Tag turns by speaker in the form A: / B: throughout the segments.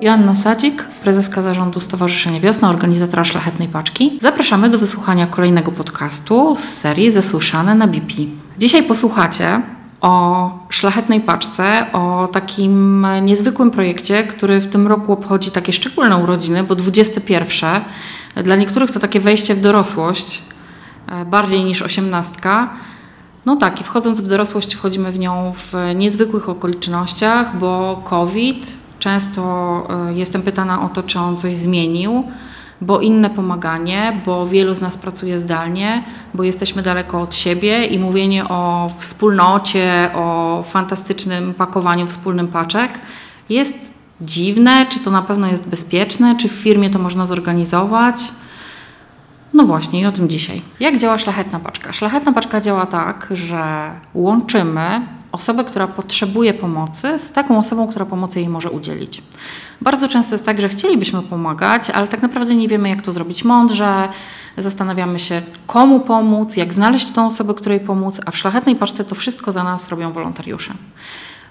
A: Joanna Sadzik, prezeska zarządu Stowarzyszenia Wiosna, organizatora Szlachetnej Paczki. Zapraszamy do wysłuchania kolejnego podcastu z serii Zasłyszane na BP. Dzisiaj posłuchacie o Szlachetnej Paczce, o takim niezwykłym projekcie, który w tym roku obchodzi takie szczególne urodziny, bo 21. Dla niektórych to takie wejście w dorosłość, e, bardziej niż osiemnastka. No tak, i wchodząc w dorosłość, wchodzimy w nią w niezwykłych okolicznościach, bo COVID, często e, jestem pytana o to, czy on coś zmienił, bo inne pomaganie, bo wielu z nas pracuje zdalnie, bo jesteśmy daleko od siebie i mówienie o wspólnocie, o fantastycznym pakowaniu wspólnym paczek jest dziwne, czy to na pewno jest bezpieczne, czy w firmie to można zorganizować. No właśnie, i o tym dzisiaj. Jak działa szlachetna paczka? Szlachetna paczka działa tak, że łączymy osobę, która potrzebuje pomocy, z taką osobą, która pomocy jej może udzielić. Bardzo często jest tak, że chcielibyśmy pomagać, ale tak naprawdę nie wiemy, jak to zrobić mądrze. Zastanawiamy się, komu pomóc, jak znaleźć tą osobę, której pomóc, a w szlachetnej paczce to wszystko za nas robią wolontariusze.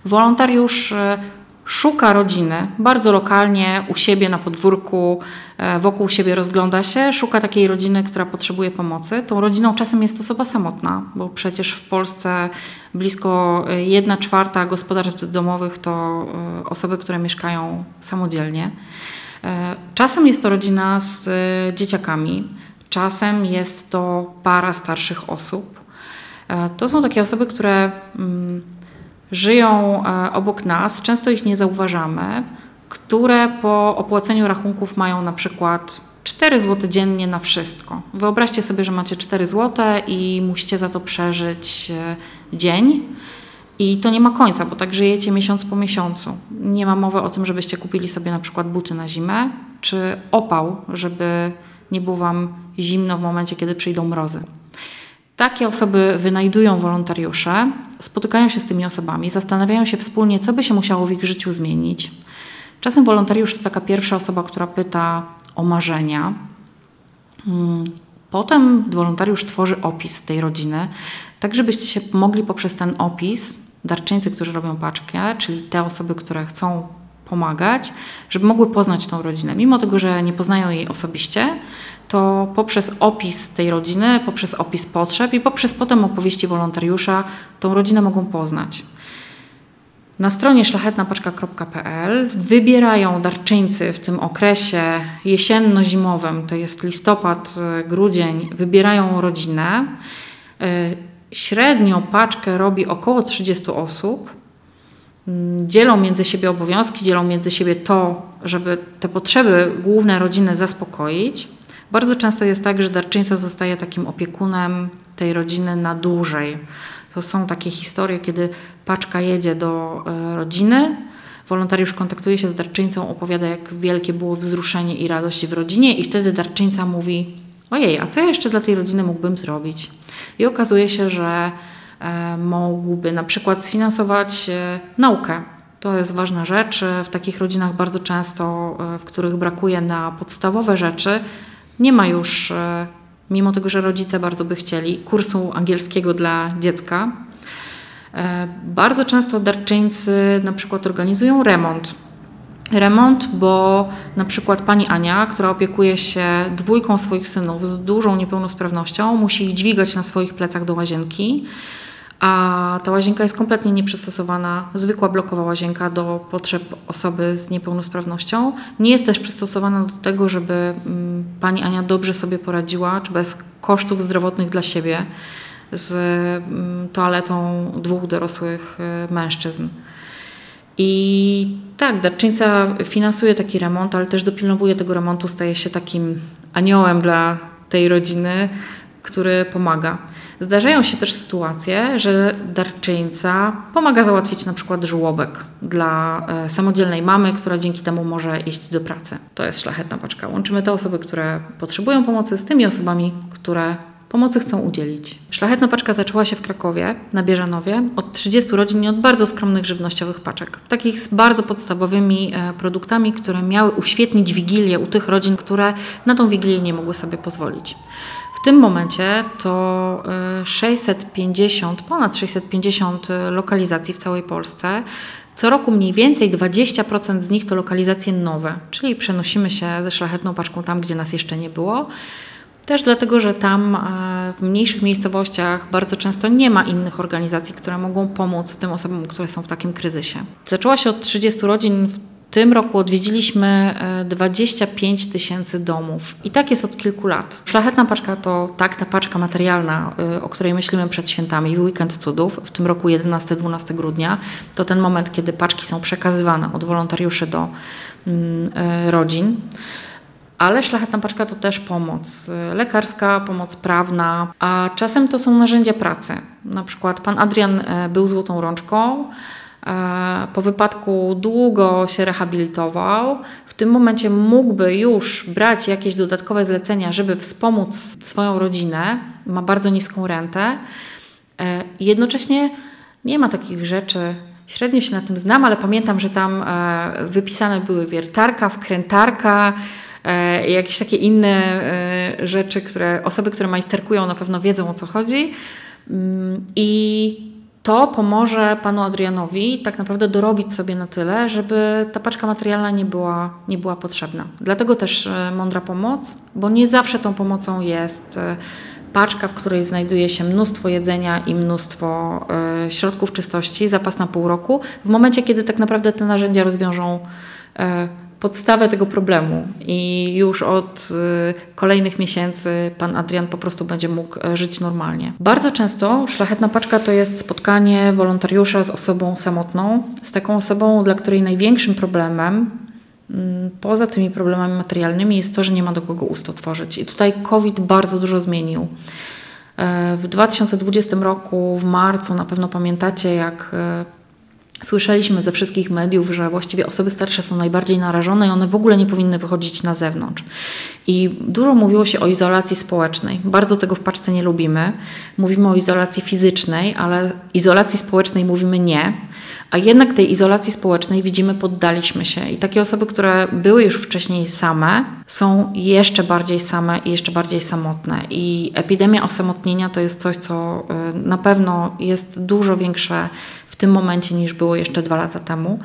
A: Wolontariusz szuka rodziny, bardzo lokalnie, u siebie na podwórku, e, wokół siebie rozgląda się, szuka takiej rodziny, która potrzebuje pomocy. Tą rodziną czasem jest osoba samotna, bo przecież w Polsce blisko 1 czwarta gospodarstw domowych to e, osoby, które mieszkają samodzielnie. E, czasem jest to rodzina z dzieciakami, czasem jest to para starszych osób. To są takie osoby, które mm, żyją e, obok nas, często ich nie zauważamy, które po opłaceniu rachunków mają na przykład 4 zł dziennie na wszystko. Wyobraźcie sobie, że macie 4 zł i musicie za to przeżyć e, dzień. I to nie ma końca, bo tak żyjecie miesiąc po miesiącu. Nie ma mowy o tym, żebyście kupili sobie na przykład buty na zimę, czy opał, żeby nie było Wam zimno w momencie, kiedy przyjdą mrozy. Takie osoby wynajdują wolontariusze, spotykają się z tymi osobami, zastanawiają się wspólnie, co by się musiało w ich życiu zmienić. Czasem wolontariusz to taka pierwsza osoba, która pyta o marzenia. Hmm, potem wolontariusz tworzy opis tej rodziny, tak żebyście się mogli poprzez ten opis, darczyńcy, którzy robią paczkę, czyli te osoby, które chcą pomagać, żeby mogły poznać tą rodzinę. Mimo tego, że nie poznają jej osobiście, to poprzez opis tej rodziny, poprzez opis potrzeb i poprzez potem opowieści wolontariusza tą rodzinę mogą poznać. Na stronie szlachetnapaczka.pl wybierają darczyńcy w tym okresie jesienno-zimowym, to jest listopad, grudzień, wybierają rodzinę. Y, średnio paczkę robi około 30 osób. Mm, dzielą między siebie obowiązki, dzielą między siebie to, żeby te potrzeby główne rodziny zaspokoić. Bardzo często jest tak, że darczyńca zostaje takim opiekunem tej rodziny na dłużej. To są takie historie, kiedy paczka jedzie do e, rodziny, wolontariusz kontaktuje się z darczyńcą, opowiada, jak wielkie było wzruszenie i radość w rodzinie, i wtedy darczyńca mówi: Ojej, a co ja jeszcze dla tej rodziny mógłbym zrobić? I okazuje się, że mógłby na przykład sfinansować e, naukę. To jest ważna rzecz. W takich rodzinach bardzo często, w których brakuje na podstawowe rzeczy, nie ma już, e, mimo tego, że rodzice bardzo by chcieli, kursu angielskiego dla dziecka. E, bardzo często darczyńcy na przykład organizują remont. Remont, bo na przykład pani Ania, która opiekuje się dwójką swoich synów z dużą niepełnosprawnością, musi ich dźwigać na swoich plecach do łazienki a ta łazienka jest kompletnie nieprzystosowana, zwykła blokowa łazienka do potrzeb osoby z niepełnosprawnością. Nie jest też przystosowana do tego, żeby mm, pani Ania dobrze sobie poradziła, czy bez kosztów zdrowotnych dla siebie z mm, toaletą dwóch dorosłych y, mężczyzn. I tak, darczyńca finansuje taki remont, ale też dopilnowuje tego remontu, staje się takim aniołem dla tej rodziny, który pomaga. Zdarzają się też sytuacje, że darczyńca pomaga załatwić na przykład żłobek dla e, samodzielnej mamy, która dzięki temu może iść do pracy. To jest szlachetna paczka. Łączymy te osoby, które potrzebują pomocy z tymi osobami, które pomocy chcą udzielić. Szlachetna paczka zaczęła się w Krakowie, na Bieżanowie, od 30 rodzin i od bardzo skromnych żywnościowych paczek. Takich z bardzo podstawowymi e, produktami, które miały uświetnić wigilię u tych rodzin, które na tą wigilię nie mogły sobie pozwolić. W tym momencie to 650, ponad 650 lokalizacji w całej Polsce co roku mniej więcej 20% z nich to lokalizacje nowe, czyli przenosimy się ze szlachetną paczką tam, gdzie nas jeszcze nie było. Też dlatego, że tam e, w mniejszych miejscowościach bardzo często nie ma innych organizacji, które mogą pomóc tym osobom, które są w takim kryzysie. Zaczęła się od 30 rodzin. W tym roku odwiedziliśmy 25 e, tysięcy domów i tak jest od kilku lat. Szlachetna paczka to tak, ta paczka materialna, e, o której myślimy przed świętami, w weekend cudów, w tym roku 11-12 grudnia, to ten moment, kiedy paczki są przekazywane od wolontariuszy do mm, rodzin. Ale szlachetna paczka to też pomoc lekarska, pomoc prawna, a czasem to są narzędzia pracy. Na przykład pan Adrian e, był złotą rączką, e, po wypadku długo się rehabilitował. W tym momencie mógłby już brać jakieś dodatkowe zlecenia, żeby wspomóc swoją rodzinę. Ma bardzo niską rentę. E, jednocześnie nie ma takich rzeczy. Średnio się na tym znam, ale pamiętam, że tam wypisane były wiertarka, wkrętarka, E, jakieś takie inne e, rzeczy, które osoby, które majsterkują, na pewno wiedzą o co chodzi. Mm, I to pomoże panu Adrianowi tak naprawdę dorobić sobie na tyle, żeby ta paczka materialna nie była, nie była potrzebna. Dlatego też e, mądra pomoc, bo nie zawsze tą pomocą jest paczka, w której znajduje się mnóstwo jedzenia i mnóstwo środków czystości, zapas na pół roku, w momencie, kiedy tak naprawdę te narzędzia rozwiążą podstawę tego problemu i już od y, kolejnych miesięcy pan Adrian po prostu będzie mógł e, żyć normalnie. Bardzo często szlachetna paczka to jest spotkanie wolontariusza z osobą samotną, z taką osobą, dla której największym problemem mm, Poza tymi problemami materialnymi jest to, że nie ma do kogo ust otworzyć. I tutaj COVID bardzo dużo zmienił. E, w 2020 roku, w marcu, na pewno pamiętacie, jak e, Słyszeliśmy ze wszystkich mediów, że właściwie osoby starsze są najbardziej narażone i one w ogóle nie powinny wychodzić na zewnątrz. I dużo mówiło się o izolacji społecznej. Bardzo tego w paczce nie lubimy. Mówimy o izolacji fizycznej, ale izolacji społecznej mówimy nie. A jednak tej izolacji społecznej widzimy, poddaliśmy się. I takie osoby, które były już wcześniej same, są jeszcze bardziej same i jeszcze bardziej samotne. I epidemia osamotnienia to jest coś, co y, na pewno jest dużo większe tym momencie niż było jeszcze dwa lata temu.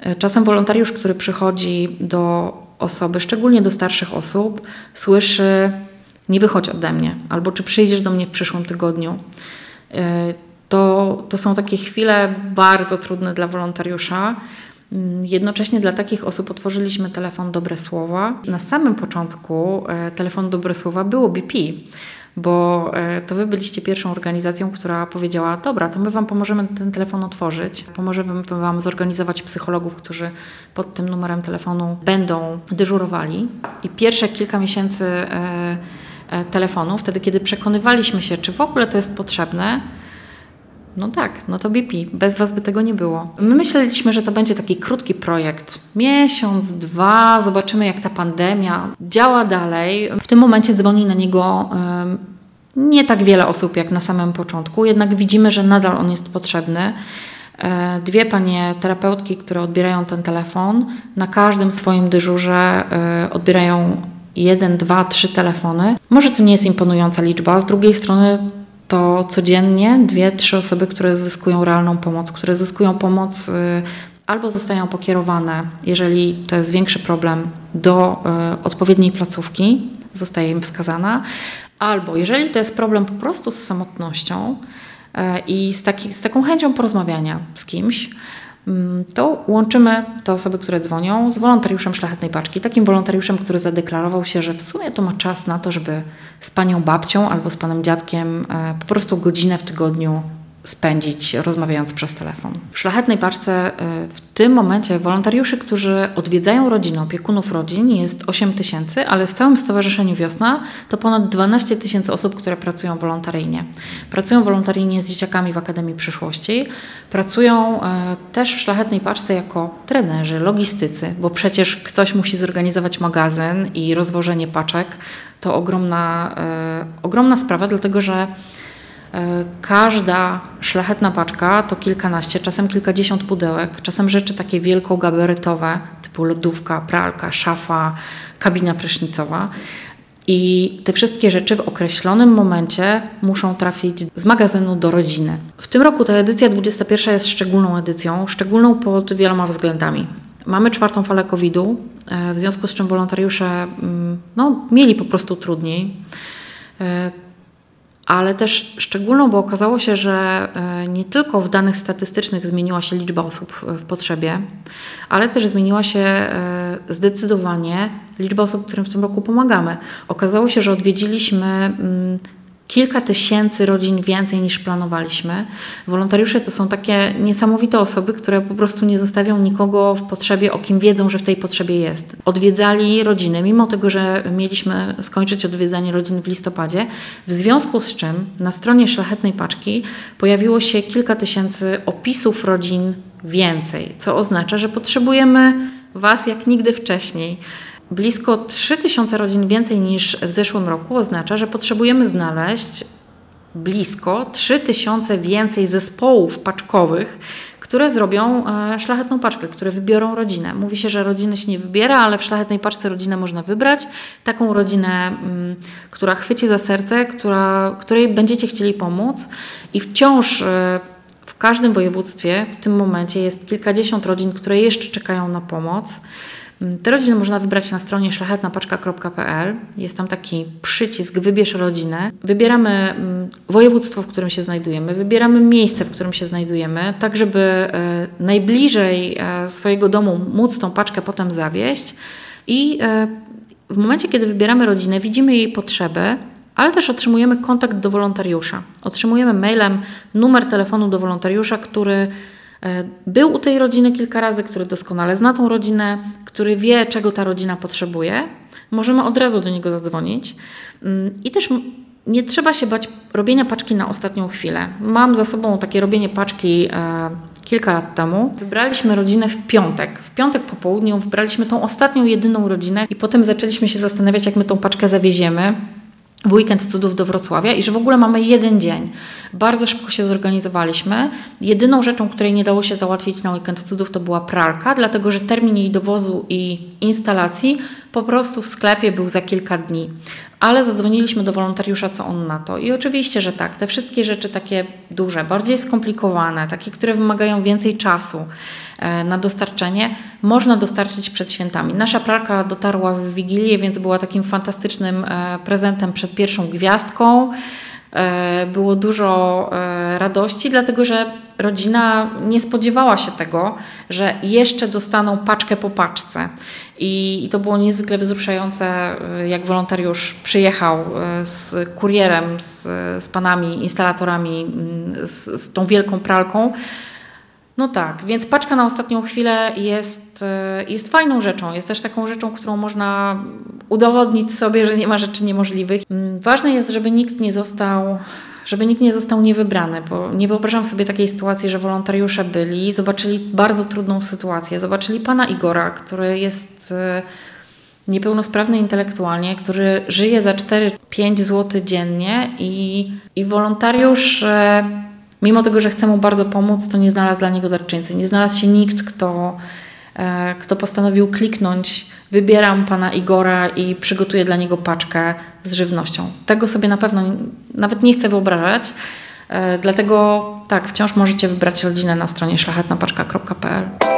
A: E, czasem wolontariusz, który przychodzi do osoby, szczególnie do starszych osób, słyszy: Nie wychodź ode mnie, albo czy przyjdziesz do mnie w przyszłym tygodniu. To, to są takie chwile bardzo trudne dla wolontariusza. Mm, jednocześnie dla takich osób otworzyliśmy telefon Dobre Słowa. Na samym początku e, telefon Dobre Słowa było BP bo e, to Wy byliście pierwszą organizacją, która powiedziała: Dobra, to my Wam pomożemy ten telefon otworzyć, pomożemy Wam zorganizować psychologów, którzy pod tym numerem telefonu będą dyżurowali. I pierwsze kilka miesięcy e, telefonu, wtedy kiedy przekonywaliśmy się, czy w ogóle to jest potrzebne, no tak, no to BP. Bez Was by tego nie było. My myśleliśmy, że to będzie taki krótki projekt. Miesiąc, dwa, zobaczymy jak ta pandemia działa dalej. W tym momencie dzwoni na niego nie tak wiele osób jak na samym początku, jednak widzimy, że nadal on jest potrzebny. E, dwie panie terapeutki, które odbierają ten telefon, na każdym swoim dyżurze e, odbierają jeden, dwa, trzy telefony. Może to nie jest imponująca liczba, z drugiej strony to codziennie dwie, trzy osoby, które zyskują realną pomoc, które zyskują pomoc y, albo zostają pokierowane, jeżeli to jest większy problem, do y, odpowiedniej placówki, zostaje im wskazana, albo jeżeli to jest problem po prostu z samotnością y, i z, taki, z taką chęcią porozmawiania z kimś, to łączymy te osoby, które dzwonią z wolontariuszem Szlachetnej Paczki, takim wolontariuszem, który zadeklarował się, że w sumie to ma czas na to, żeby z panią babcią albo z panem dziadkiem e, po prostu godzinę w tygodniu spędzić rozmawiając przez telefon. W szlachetnej paczce y, w tym momencie wolontariuszy, którzy odwiedzają rodziny, opiekunów rodzin jest 8 tysięcy, ale w całym Stowarzyszeniu Wiosna to ponad 12 tysięcy osób, które pracują wolontaryjnie. Pracują wolontaryjnie z dzieciakami w Akademii Przyszłości, pracują y, też w szlachetnej paczce jako trenerzy, logistycy, bo przecież ktoś musi zorganizować magazyn i rozwożenie paczek. To ogromna, y, ogromna sprawa, dlatego że każda szlachetna paczka to kilkanaście, czasem kilkadziesiąt pudełek, czasem rzeczy takie wielkogabarytowe, typu lodówka, pralka, szafa, kabina prysznicowa. I te wszystkie rzeczy w określonym momencie muszą trafić z magazynu do rodziny. W tym roku ta edycja 21 jest szczególną edycją, szczególną pod wieloma względami. Mamy czwartą falę COVID-u, e, w związku z czym wolontariusze mm, no, mieli po prostu trudniej. E, ale też szczególną, bo okazało się, że e, nie tylko w danych statystycznych zmieniła się liczba osób w potrzebie, ale też zmieniła się e, zdecydowanie liczba osób, którym w tym roku pomagamy. Okazało się, że odwiedziliśmy mm, kilka tysięcy rodzin więcej niż planowaliśmy. Wolontariusze to są takie niesamowite osoby, które po prostu nie zostawią nikogo w potrzebie, o kim wiedzą, że w tej potrzebie jest. Odwiedzali rodziny, mimo tego, że mieliśmy skończyć odwiedzanie rodzin w listopadzie, w związku z czym na stronie Szlachetnej Paczki pojawiło się kilka tysięcy opisów rodzin więcej, co oznacza, że potrzebujemy Was jak nigdy wcześniej. Blisko 3000 rodzin więcej niż w zeszłym roku oznacza, że potrzebujemy znaleźć blisko 3000 więcej zespołów paczkowych, które zrobią e, szlachetną paczkę, które wybiorą rodzinę. Mówi się, że rodzinę się nie wybiera, ale w szlachetnej paczce rodzinę można wybrać. Taką rodzinę, mm, która chwyci za serce, która, której będziecie chcieli pomóc i wciąż e, w każdym województwie w tym momencie jest kilkadziesiąt rodzin, które jeszcze czekają na pomoc. Mm, te rodziny można wybrać na stronie szlachetnapaczka.pl. Jest tam taki przycisk Wybierz rodzinę. Wybieramy mm, województwo, w którym się znajdujemy, wybieramy miejsce, w którym się znajdujemy, tak żeby e, najbliżej e, swojego domu móc tą paczkę potem zawieść. I e, w momencie, kiedy wybieramy rodzinę, widzimy jej potrzeby, ale też otrzymujemy kontakt do wolontariusza. Otrzymujemy mailem numer telefonu do wolontariusza, który E, był u tej rodziny kilka razy, który doskonale zna tą rodzinę, który wie, czego ta rodzina potrzebuje. Możemy od razu do niego zadzwonić. Mm, I też nie trzeba się bać robienia paczki na ostatnią chwilę. Mam za sobą takie robienie paczki e, kilka lat temu. Wybraliśmy rodzinę w piątek. W piątek po południu wybraliśmy tą ostatnią, jedyną rodzinę i potem zaczęliśmy się zastanawiać, jak my tą paczkę zawieziemy w weekend cudów do Wrocławia i że w ogóle mamy jeden dzień. Bardzo szybko się zorganizowaliśmy. Jedyną rzeczą, której nie dało się załatwić na weekend cudów to była pralka, dlatego że termin jej dowozu i instalacji po prostu w sklepie był za kilka dni. Ale zadzwoniliśmy do wolontariusza, co on na to. I oczywiście, że tak, te wszystkie rzeczy takie duże, bardziej skomplikowane, takie, które wymagają więcej czasu e, na dostarczenie, można dostarczyć przed świętami. Nasza pralka dotarła w Wigilię, więc była takim fantastycznym e, prezentem przed pierwszą gwiazdką. E, było dużo e, radości, dlatego że rodzina nie spodziewała się tego, że jeszcze dostaną paczkę po paczce. I, to było niezwykle wzruszające, e, jak wolontariusz przyjechał z kurierem, z, z panami instalatorami, z, z tą wielką pralką no tak, więc paczka na ostatnią chwilę jest, e, jest fajną rzeczą. Jest też taką rzeczą, którą można udowodnić sobie, że nie ma rzeczy niemożliwych. Mm, ważne jest, żeby nikt nie został żeby nikt nie został niewybrany, bo nie wyobrażam sobie takiej sytuacji, że wolontariusze byli, zobaczyli bardzo trudną sytuację, zobaczyli pana Igora, który jest e, niepełnosprawny intelektualnie, który żyje za 4-5 zł dziennie i, i wolontariusz Mimo tego, że chce mu bardzo pomóc, to nie znalazł dla niego darczyńcy. Nie znalazł się nikt, kto, e, kto postanowił kliknąć wybieram pana Igora i przygotuję dla niego paczkę z żywnością. Tego sobie na pewno nawet nie chcę wyobrażać. E, dlatego tak, wciąż możecie wybrać rodzinę na stronie szlachetnapaczka.pl.